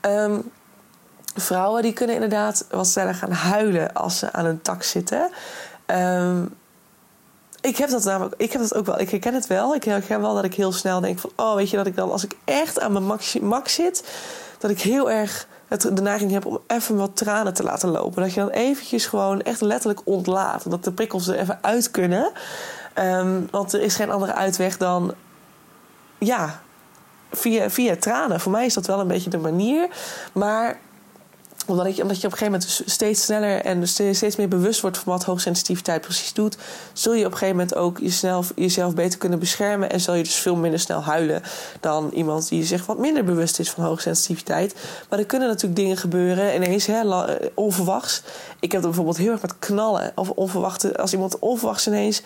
Um, vrouwen die kunnen inderdaad wat sneller gaan huilen als ze aan een tak zitten. Um, ik heb dat namelijk, ik heb dat ook wel. Ik herken het wel. Ik herken wel dat ik heel snel denk van, oh, weet je dat ik dan, als ik echt aan mijn max, max zit, dat ik heel erg het, de neiging heb om even wat tranen te laten lopen. Dat je dan eventjes gewoon echt letterlijk ontlaat. Dat de prikkels er even uit kunnen. Um, want er is geen andere uitweg dan, ja, via, via tranen. Voor mij is dat wel een beetje de manier. Maar omdat, je, omdat je op een gegeven moment steeds sneller en steeds meer bewust wordt van wat hoogsensitiviteit precies doet, zul je op een gegeven moment ook jezelf, jezelf beter kunnen beschermen. En zal je dus veel minder snel huilen dan iemand die zich wat minder bewust is van hoogsensitiviteit. Maar er kunnen natuurlijk dingen gebeuren ineens, hè, onverwachts. Ik heb bijvoorbeeld heel erg met knallen. Of onverwachte, als iemand onverwachts ineens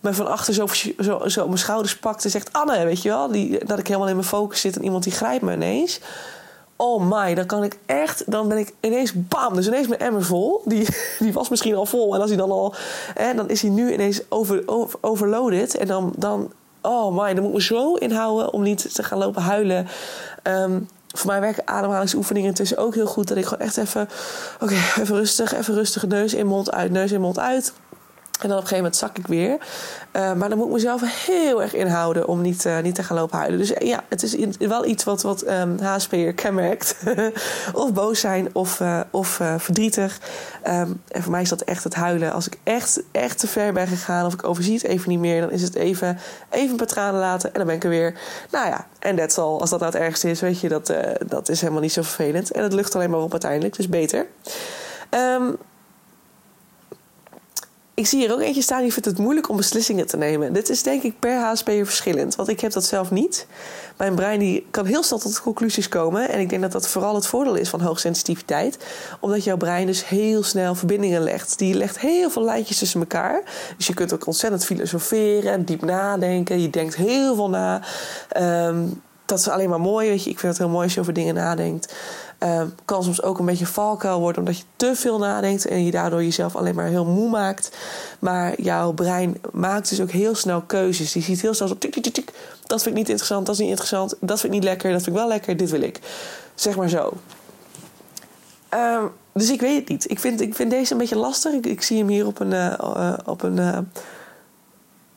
me van achter zo, zo, zo op mijn schouders pakt en zegt: Anne, weet je wel, die, dat ik helemaal in mijn focus zit en iemand die grijpt me ineens oh my, dan kan ik echt, dan ben ik ineens bam, dus ineens mijn emmer vol. Die, die was misschien al vol en als hij dan al, hè, dan is hij nu ineens over, over, overloaded. En dan, dan, oh my, dan moet ik me zo inhouden om niet te gaan lopen huilen. Um, voor mij werken ademhalingsoefeningen tussen ook heel goed. Dat ik gewoon echt even, oké, even rustig, even rustig, neus in, mond uit, neus in, mond uit. En dan op een gegeven moment zak ik weer. Uh, maar dan moet ik mezelf heel erg inhouden om niet, uh, niet te gaan lopen huilen. Dus ja, het is wel iets wat, wat um, ehm, HSP'er kenmerkt. of boos zijn of, of verdrietig. Um, en voor mij is dat echt het huilen. Als ik echt, echt te ver ben gegaan of ik overzie het even niet meer... dan is het even, even een paar tranen laten en dan ben ik er weer. Nou ja, en that's all. Als dat nou het ergste is, weet je, dat, dat is helemaal niet zo vervelend. En het lucht alleen maar op uiteindelijk, dus beter. Um, ik zie hier ook eentje staan die vindt het moeilijk om beslissingen te nemen. Dit is denk ik per HSP'er verschillend, want ik heb dat zelf niet. Mijn brein die kan heel snel tot conclusies komen. En ik denk dat dat vooral het voordeel is van hoogsensitiviteit. Omdat jouw brein dus heel snel verbindingen legt. Die legt heel veel lijntjes tussen elkaar. Dus je kunt ook ontzettend filosoferen, diep nadenken. Je denkt heel veel na. Ehm, dat is alleen maar mooi, weet je. Ik vind het heel mooi als je over dingen nadenkt. Uh, kan soms ook een beetje valkuil worden omdat je te veel nadenkt en je daardoor jezelf alleen maar heel moe maakt. Maar jouw brein maakt dus ook heel snel keuzes. Die ziet heel snel op tik, tik, tik, tik. Dat vind ik niet interessant, dat is niet interessant, dat vind ik niet lekker, dat vind ik wel lekker, dit wil ik. Zeg maar zo. Uh, dus ik weet het niet. Ik vind, ik vind deze een beetje lastig. Ik, ik zie hem hier op een, uh, op een, uh,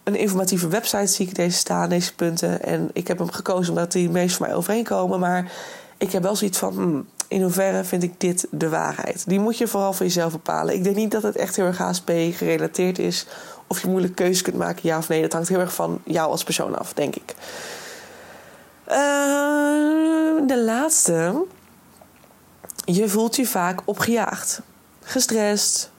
een informatieve website zie ik deze staan, deze punten. En ik heb hem gekozen omdat die meest voor mij overeenkomen. Maar ik heb wel zoiets van, hmm, in hoeverre vind ik dit de waarheid? Die moet je vooral voor jezelf bepalen. Ik denk niet dat het echt heel erg HSP gerelateerd is. Of je moeilijk keuzes kunt maken, ja of nee. Dat hangt heel erg van jou als persoon af, denk ik. Uh, de laatste. Je voelt je vaak opgejaagd. Gestrest.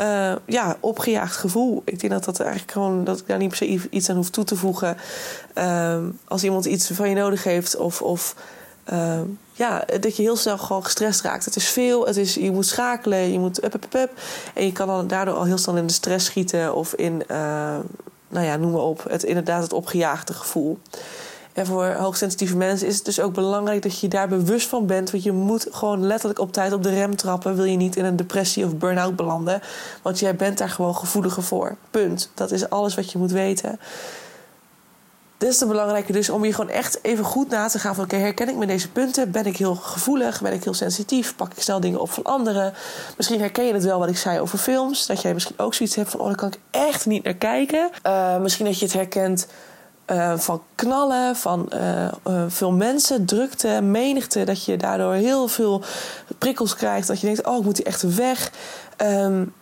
Uh, ja, opgejaagd gevoel. Ik denk dat dat eigenlijk gewoon dat ik daar niet per se iets aan hoef toe te voegen. Uh, als iemand iets van je nodig heeft of, of uh, ja, dat je heel snel gewoon gestrest raakt. Het is veel, het is, je moet schakelen, je moet up, up, up, En je kan dan daardoor al heel snel in de stress schieten of in, uh, nou ja, noem maar op, het, inderdaad het opgejaagde gevoel. En voor hoogsensitieve mensen is het dus ook belangrijk dat je daar bewust van bent. Want je moet gewoon letterlijk op tijd op de rem trappen. Wil je niet in een depressie of burn-out belanden. Want jij bent daar gewoon gevoeliger voor. Punt. Dat is alles wat je moet weten. Des te belangrijker dus om je gewoon echt even goed na te gaan van... oké, herken ik me deze punten? Ben ik heel gevoelig? Ben ik heel sensitief? Pak ik snel dingen op van anderen? Misschien herken je het wel wat ik zei over films. Dat jij misschien ook zoiets hebt van... oh, daar kan ik echt niet naar kijken. Uh, misschien dat je het herkent uh, van knallen, van uh, veel mensen, drukte, menigte. Dat je daardoor heel veel prikkels krijgt. Dat je denkt, oh, ik moet hier echt weg. Um,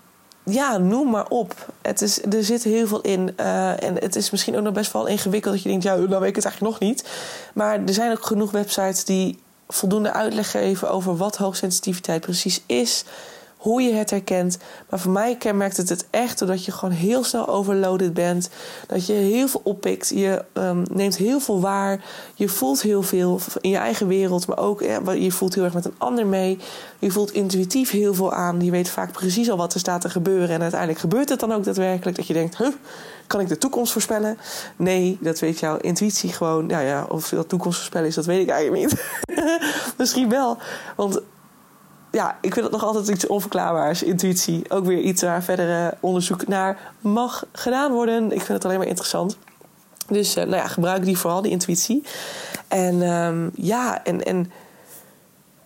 ja, noem maar op. Het is, er zit heel veel in. Uh, en het is misschien ook nog best wel ingewikkeld dat je denkt, ja, nou weet ik het eigenlijk nog niet. Maar er zijn ook genoeg websites die voldoende uitleg geven over wat hoogsensitiviteit precies is hoe je het herkent. Maar voor mij kenmerkt het het echt doordat je gewoon heel snel overloaded bent. Dat je heel veel oppikt. Je um, neemt heel veel waar. Je voelt heel veel in je eigen wereld. Maar ook ja, je voelt heel erg met een ander mee. Je voelt intuïtief heel veel aan. Je weet vaak precies al wat er staat te gebeuren. En uiteindelijk gebeurt het dan ook daadwerkelijk. Dat je denkt, huh, kan ik de toekomst voorspellen? Nee, dat weet jouw intuïtie gewoon. Nou ja, of dat toekomst voorspellen is, dat weet ik eigenlijk niet. Misschien wel. Want ja, ik vind het nog altijd iets onverklaarbaars. Intuïtie. Ook weer iets waar verder onderzoek naar mag gedaan worden. Ik vind het alleen maar interessant. Dus uh, nou ja, gebruik die vooral, die intuïtie. En um, ja, en, en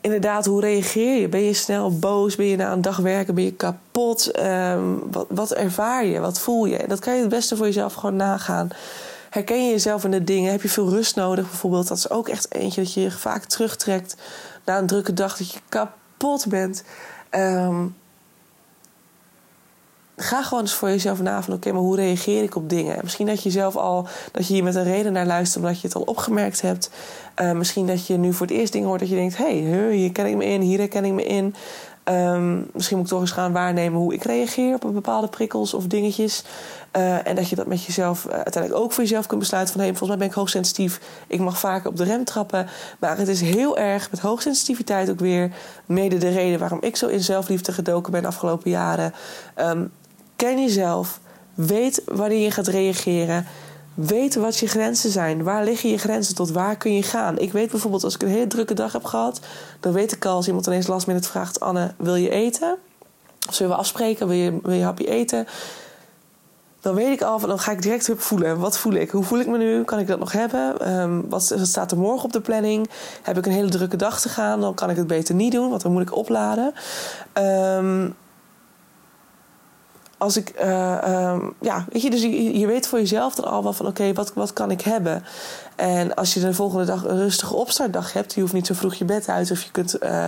inderdaad, hoe reageer je? Ben je snel boos? Ben je na een dag werken? Ben je kapot? Um, wat, wat ervaar je? Wat voel je? Dat kan je het beste voor jezelf gewoon nagaan. Herken je jezelf in de dingen? Heb je veel rust nodig bijvoorbeeld? Dat is ook echt eentje dat je je vaak terugtrekt na een drukke dag. Dat je kapot kapot bent. Um, ga gewoon eens voor jezelf na van oké, maar hoe reageer ik op dingen? Misschien dat je zelf al dat je hier met een reden naar luistert omdat je het al opgemerkt hebt. Uh, misschien dat je nu voor het eerst dingen hoort dat je denkt: hé, hey, hier ken ik me in, hier herken ik me in. Um, misschien moet ik toch eens gaan waarnemen hoe ik reageer op bepaalde prikkels of dingetjes. Uh, en dat je dat met jezelf uh, uiteindelijk ook voor jezelf kunt besluiten van... hé, hey, volgens mij ben ik hoogsensitief, ik mag vaker op de rem trappen. Maar het is heel erg met hoogsensitiviteit ook weer... mede de reden waarom ik zo in zelfliefde gedoken ben de afgelopen jaren. Um, ken jezelf, weet wanneer je gaat reageren... Weet wat je grenzen zijn. Waar liggen je grenzen? Tot waar kun je gaan? Ik weet bijvoorbeeld, als ik een hele drukke dag heb gehad, dan weet ik al als iemand ineens last minute vraagt: Anne, wil je eten? Of zullen we afspreken? Wil je, wil je hapje eten? Dan weet ik al van, dan ga ik direct voelen. Wat voel ik? Hoe voel ik me nu? Kan ik dat nog hebben? Um, wat, wat, staat er morgen op de planning? Heb ik een hele drukke dag te gaan? Dan kan ik het beter niet doen, want dan moet ik opladen. Um, als ik, uh, um, ja, weet je, dus je, weet voor jezelf dan al wel van, oké, wat, wat kan ik hebben? En als je de volgende dag een rustige opstartdag hebt, je hoeft niet zo vroeg je bed uit, of je kunt uh,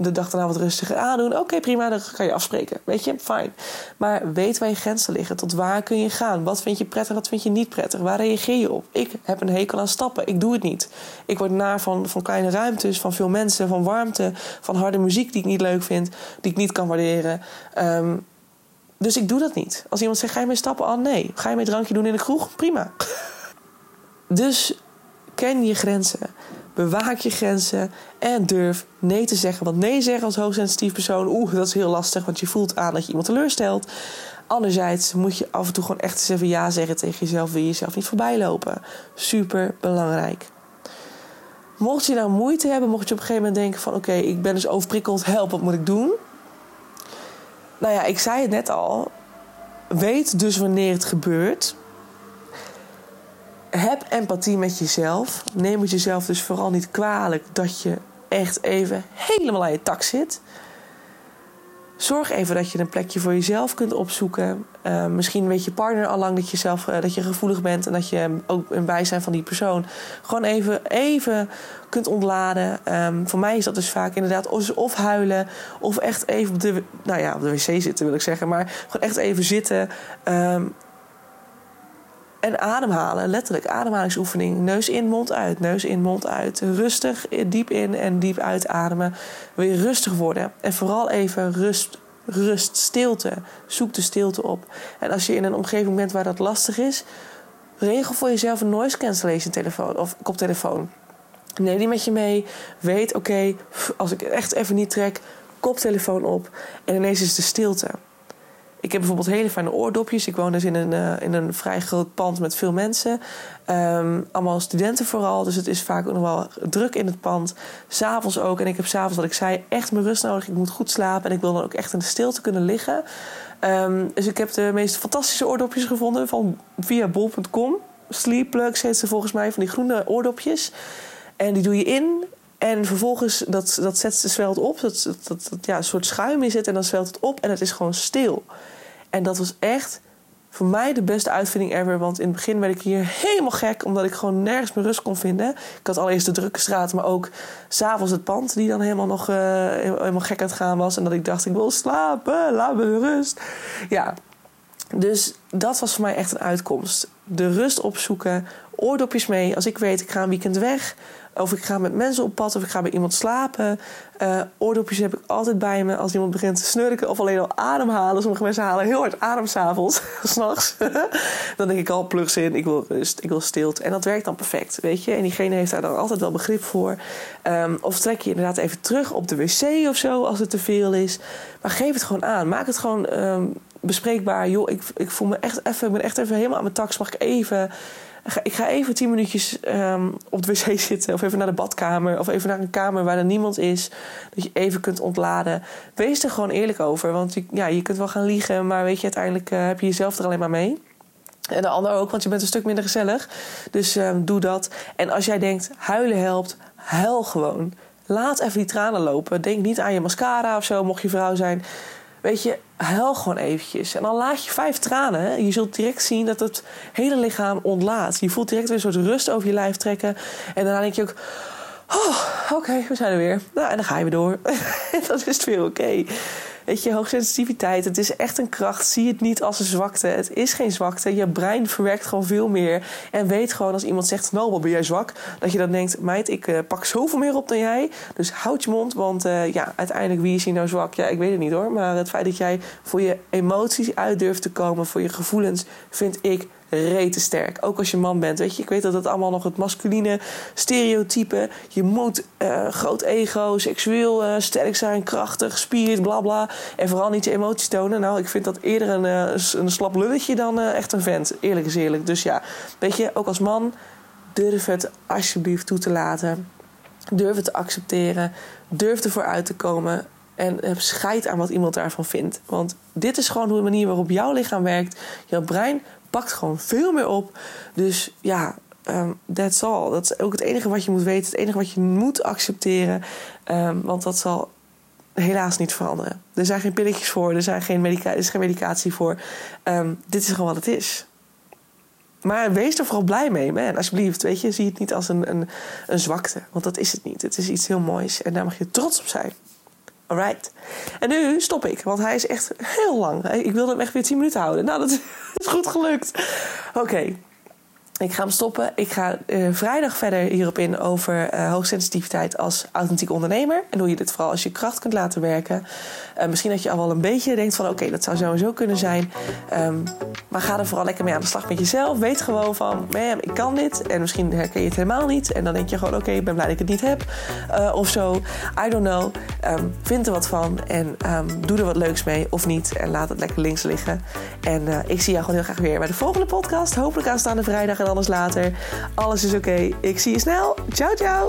de dag daarna wat rustiger aandoen, oké, prima, dan kan je afspreken. Weet je, fijn. Maar weet waar je grenzen liggen, tot waar kun je gaan? Wat vind je prettig, wat vind je niet prettig? Waar reageer je op? Ik heb een hekel aan stappen, ik doe het niet. Ik word naar van, van kleine ruimtes, van veel mensen, van warmte, van harde muziek die ik niet leuk vind, die ik niet kan waarderen. Um, dus ik doe dat niet. Als iemand zegt, ga je mee stappen? Oh nee. Ga je mee drankje doen in de kroeg? Prima. Dus ken je grenzen. Bewaak je grenzen en durf nee te zeggen. Want nee zeggen als hoogsensitief persoon, oeh, dat is heel lastig, want je voelt aan dat je iemand teleurstelt. Anderzijds moet je af en toe gewoon echt eens even ja zeggen tegen jezelf. Wil je jezelf niet voorbij lopen? Super belangrijk. Mocht je nou moeite hebben, mocht je op een gegeven moment denken van... oké, ik ben dus overprikkeld, help, wat moet ik doen? Nou ja, ik zei het net al. Weet dus wanneer het gebeurt. Heb empathie met jezelf. Neem het jezelf dus vooral niet kwalijk dat je echt even helemaal aan je tak zit. Zorg even dat je een plekje voor jezelf kunt opzoeken. Uh, misschien weet je partner al lang dat je, zelf, uh, dat je gevoelig bent en dat je ook in bijzijn van die persoon gewoon even, even kunt ontladen. Um, voor mij is dat dus vaak inderdaad of huilen of echt even op de, nou ja, op de wc zitten wil ik zeggen, maar gewoon echt even zitten. Um, en ademhalen, letterlijk ademhalingsoefening. Neus in, mond uit, neus in, mond uit. Rustig, diep in en diep uitademen. Je rustig worden. En vooral even rust, rust, stilte. Zoek de stilte op. En als je in een omgeving bent waar dat lastig is... regel voor jezelf een noise cancellation telefoon of koptelefoon. Neem die met je mee. Weet, oké, als ik echt even niet trek, koptelefoon op. En ineens is de stilte. Ik heb bijvoorbeeld hele fijne oordopjes. Ik woon dus in een, uh, in een vrij groot pand met veel mensen. Um, allemaal studenten vooral. Dus het is vaak ook nog wel druk in het pand. S'avonds ook. En ik heb s'avonds, wat ik zei, echt mijn rust nodig. Ik moet goed slapen. En ik wil dan ook echt in de stilte kunnen liggen. Um, dus ik heb de meest fantastische oordopjes gevonden van via bol.com. Sleep Plugs heet ze volgens mij, van die groene oordopjes. En die doe je in en vervolgens, dat, dat zet, zwelt op. Dat, dat, dat, ja, een soort schuim is het. En dan zwelt het op en het is gewoon stil. En dat was echt voor mij de beste uitvinding ever. Want in het begin werd ik hier helemaal gek. Omdat ik gewoon nergens meer rust kon vinden. Ik had allereerst de drukke straat. Maar ook s'avonds het pand. Die dan helemaal nog uh, helemaal gek aan het gaan was. En dat ik dacht, ik wil slapen. Laat me rust. Ja, dus dat was voor mij echt een uitkomst. De rust opzoeken. Oordopjes mee. Als ik weet, ik ga een weekend weg of ik ga met mensen op pad of ik ga bij iemand slapen. Uh, oordopjes heb ik altijd bij me als iemand begint te snurken of alleen al ademhalen. Sommige mensen halen heel hard adem s'avonds, s'nachts. dan denk ik al, plugs in, ik wil rust, ik wil stilte. En dat werkt dan perfect, weet je. En diegene heeft daar dan altijd wel begrip voor. Um, of trek je inderdaad even terug op de wc of zo als het te veel is. Maar geef het gewoon aan. Maak het gewoon um, bespreekbaar. Joh, ik, ik voel me echt even, ik ben echt even helemaal aan mijn tax. Mag ik even ik ga even tien minuutjes um, op de wc zitten. Of even naar de badkamer. Of even naar een kamer waar er niemand is. Dat je even kunt ontladen. Wees er gewoon eerlijk over. Want je, ja, je kunt wel gaan liegen. Maar weet je, uiteindelijk uh, heb je jezelf er alleen maar mee. En de ander ook, want je bent een stuk minder gezellig. Dus um, doe dat. En als jij denkt, huilen helpt, huil gewoon. Laat even die tranen lopen. Denk niet aan je mascara of zo, mocht je vrouw zijn. Weet je, huil gewoon eventjes. En dan laat je vijf tranen. Je zult direct zien dat het hele lichaam ontlaat. Je voelt direct weer een soort rust over je lijf trekken. En daarna denk je ook... Oh, oké, we zijn er weer. Nou, en dan ga je weer door. dat is weer oké. Weet je, hoogsensitiviteit, het is echt een kracht. Zie het niet als een zwakte. Het is geen zwakte. Je brein verwerkt gewoon veel meer. En weet gewoon als iemand zegt, nou, wat ben jij zwak? Dat je dan denkt, meid, ik uh, pak zoveel meer op dan jij. Dus houd je mond, want uh, ja, uiteindelijk, wie is hier nou zwak? Ja, ik weet het niet hoor. Maar het feit dat jij voor je emoties uit durft te komen, voor je gevoelens, vind ik rete sterk. Ook als je man bent. Weet je, ik weet dat het allemaal nog het masculine stereotype. Je moet uh, groot ego, seksueel uh, sterk zijn, krachtig, spierd, bla bla. En vooral niet je emoties tonen. Nou, ik vind dat eerder een, uh, een slap lulletje dan echt een vent. Eerlijk is eerlijk. Dus ja, weet je, ook als man, durf het alsjeblieft toe te laten. Durf het te accepteren. Durf ervoor uit te komen. En heb scheid aan wat iemand daarvan vindt. Want dit is gewoon de manier waarop jouw lichaam werkt. Jouw brein pakt gewoon veel meer op. Dus ja, um, that's all. Dat is ook het enige wat je moet weten. Het enige wat je moet accepteren. Um, want dat zal helaas niet veranderen. Er zijn geen pilletjes voor. Er, zijn geen is geen medicatie voor. Um, dit is gewoon wat het is. Maar wees er vooral blij mee, man. Alsjeblieft, weet je, zie het niet als een, een, een zwakte. Want dat is het niet. Het is iets heel moois. En daar mag je trots op zijn. Alright. En nu stop ik, want hij is echt heel lang. Ik wilde hem echt weer 10 minuten houden. Nou, dat is goed gelukt. Oké. Ik ga hem stoppen. Ik ga uh, vrijdag verder hierop in over uh, hoogsensitiviteit als authentiek ondernemer. En hoe je dit vooral als je kracht kunt laten werken. Uh, misschien dat je al wel een beetje denkt van oké, dat zou sowieso kunnen zijn. Um, maar ga er vooral lekker mee aan de slag met jezelf. Weet gewoon van, ik kan dit. En misschien herken je het helemaal niet. En dan denk je gewoon oké, ik ben blij dat ik het niet heb. of zo. I don't know. Um, vind er wat van. En um, doe er wat leuks mee of niet. En laat het lekker links liggen. En ik zie jou gewoon heel graag weer bij de volgende podcast. Hopelijk aanstaande vrijdag alles later. Alles is oké. Ik zie je snel. Ciao, ciao.